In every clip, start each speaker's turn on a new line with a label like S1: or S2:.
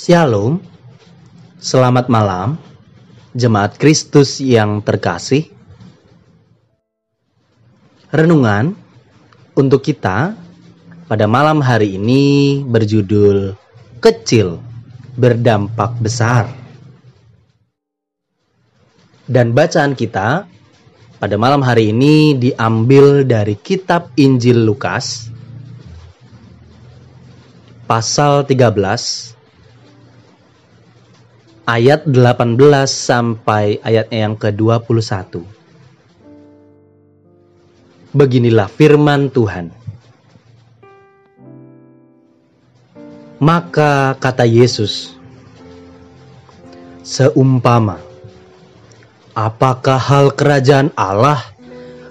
S1: Shalom, selamat malam, jemaat Kristus yang terkasih. Renungan untuk kita pada malam hari ini berjudul "Kecil Berdampak Besar". Dan bacaan kita pada malam hari ini diambil dari kitab Injil Lukas pasal 13 ayat 18 sampai ayat yang ke-21. Beginilah firman Tuhan. Maka kata Yesus, seumpama apakah hal kerajaan Allah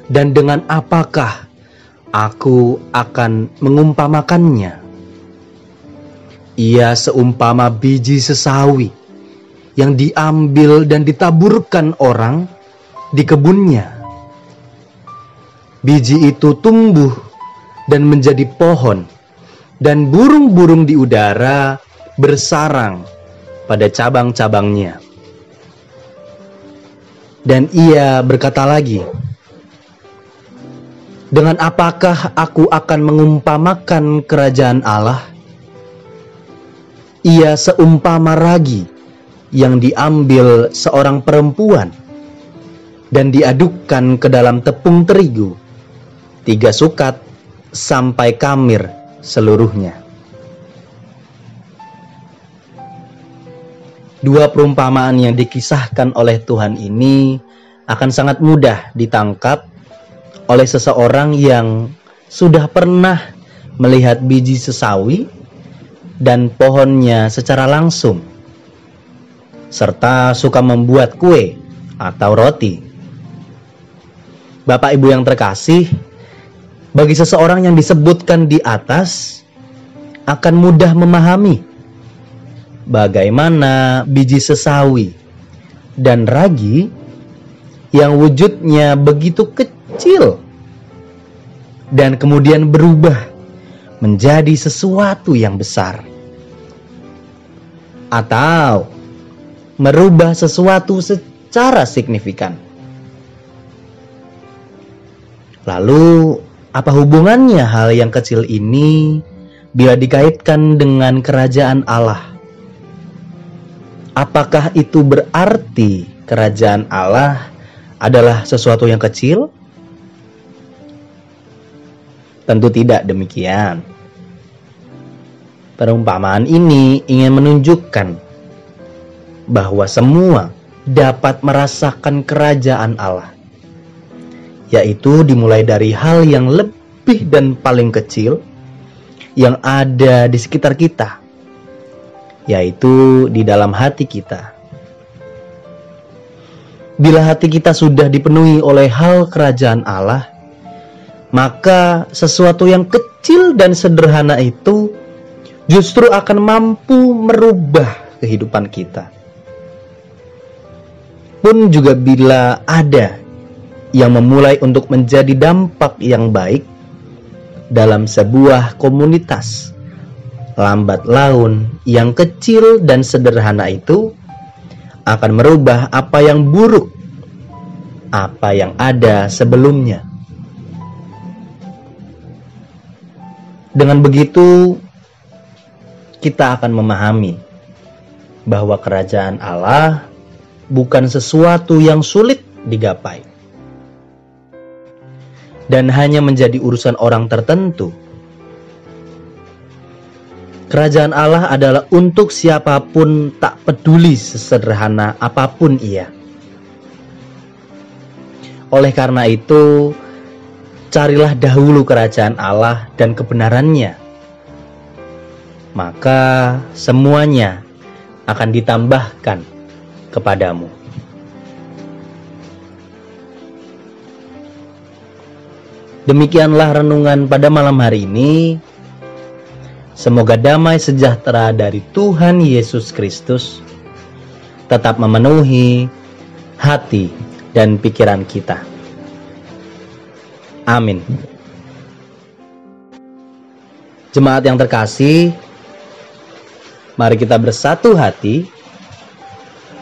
S1: dan dengan apakah aku akan mengumpamakannya? Ia seumpama biji sesawi yang diambil dan ditaburkan orang di kebunnya. Biji itu tumbuh dan menjadi pohon, dan burung-burung di udara bersarang pada cabang-cabangnya. Dan ia berkata lagi, "Dengan apakah aku akan mengumpamakan kerajaan Allah? Ia seumpama ragi yang diambil seorang perempuan dan diadukkan ke dalam tepung terigu, tiga sukat sampai kamir seluruhnya." Dua perumpamaan yang dikisahkan oleh Tuhan ini akan sangat mudah ditangkap oleh seseorang yang sudah pernah melihat biji sesawi dan pohonnya secara langsung, serta suka membuat kue atau roti. Bapak Ibu yang terkasih, bagi seseorang yang disebutkan di atas akan mudah memahami bagaimana biji sesawi dan ragi yang wujudnya begitu kecil dan kemudian berubah menjadi sesuatu yang besar atau merubah sesuatu secara signifikan. Lalu, apa hubungannya hal yang kecil ini bila dikaitkan dengan kerajaan Allah? Apakah itu berarti kerajaan Allah adalah sesuatu yang kecil? Tentu tidak demikian. Perumpamaan ini ingin menunjukkan bahwa semua dapat merasakan kerajaan Allah, yaitu dimulai dari hal yang lebih dan paling kecil yang ada di sekitar kita yaitu di dalam hati kita. Bila hati kita sudah dipenuhi oleh hal kerajaan Allah, maka sesuatu yang kecil dan sederhana itu justru akan mampu merubah kehidupan kita. Pun juga bila ada yang memulai untuk menjadi dampak yang baik dalam sebuah komunitas lambat laun yang kecil dan sederhana itu akan merubah apa yang buruk, apa yang ada sebelumnya. Dengan begitu, kita akan memahami bahwa kerajaan Allah bukan sesuatu yang sulit digapai dan hanya menjadi urusan orang tertentu Kerajaan Allah adalah untuk siapa pun tak peduli sesederhana apa pun ia. Oleh karena itu, carilah dahulu kerajaan Allah dan kebenarannya. Maka semuanya akan ditambahkan kepadamu. Demikianlah renungan pada malam hari ini. Semoga damai sejahtera dari Tuhan Yesus Kristus tetap memenuhi hati dan pikiran kita. Amin. Jemaat yang terkasih, Mari kita bersatu hati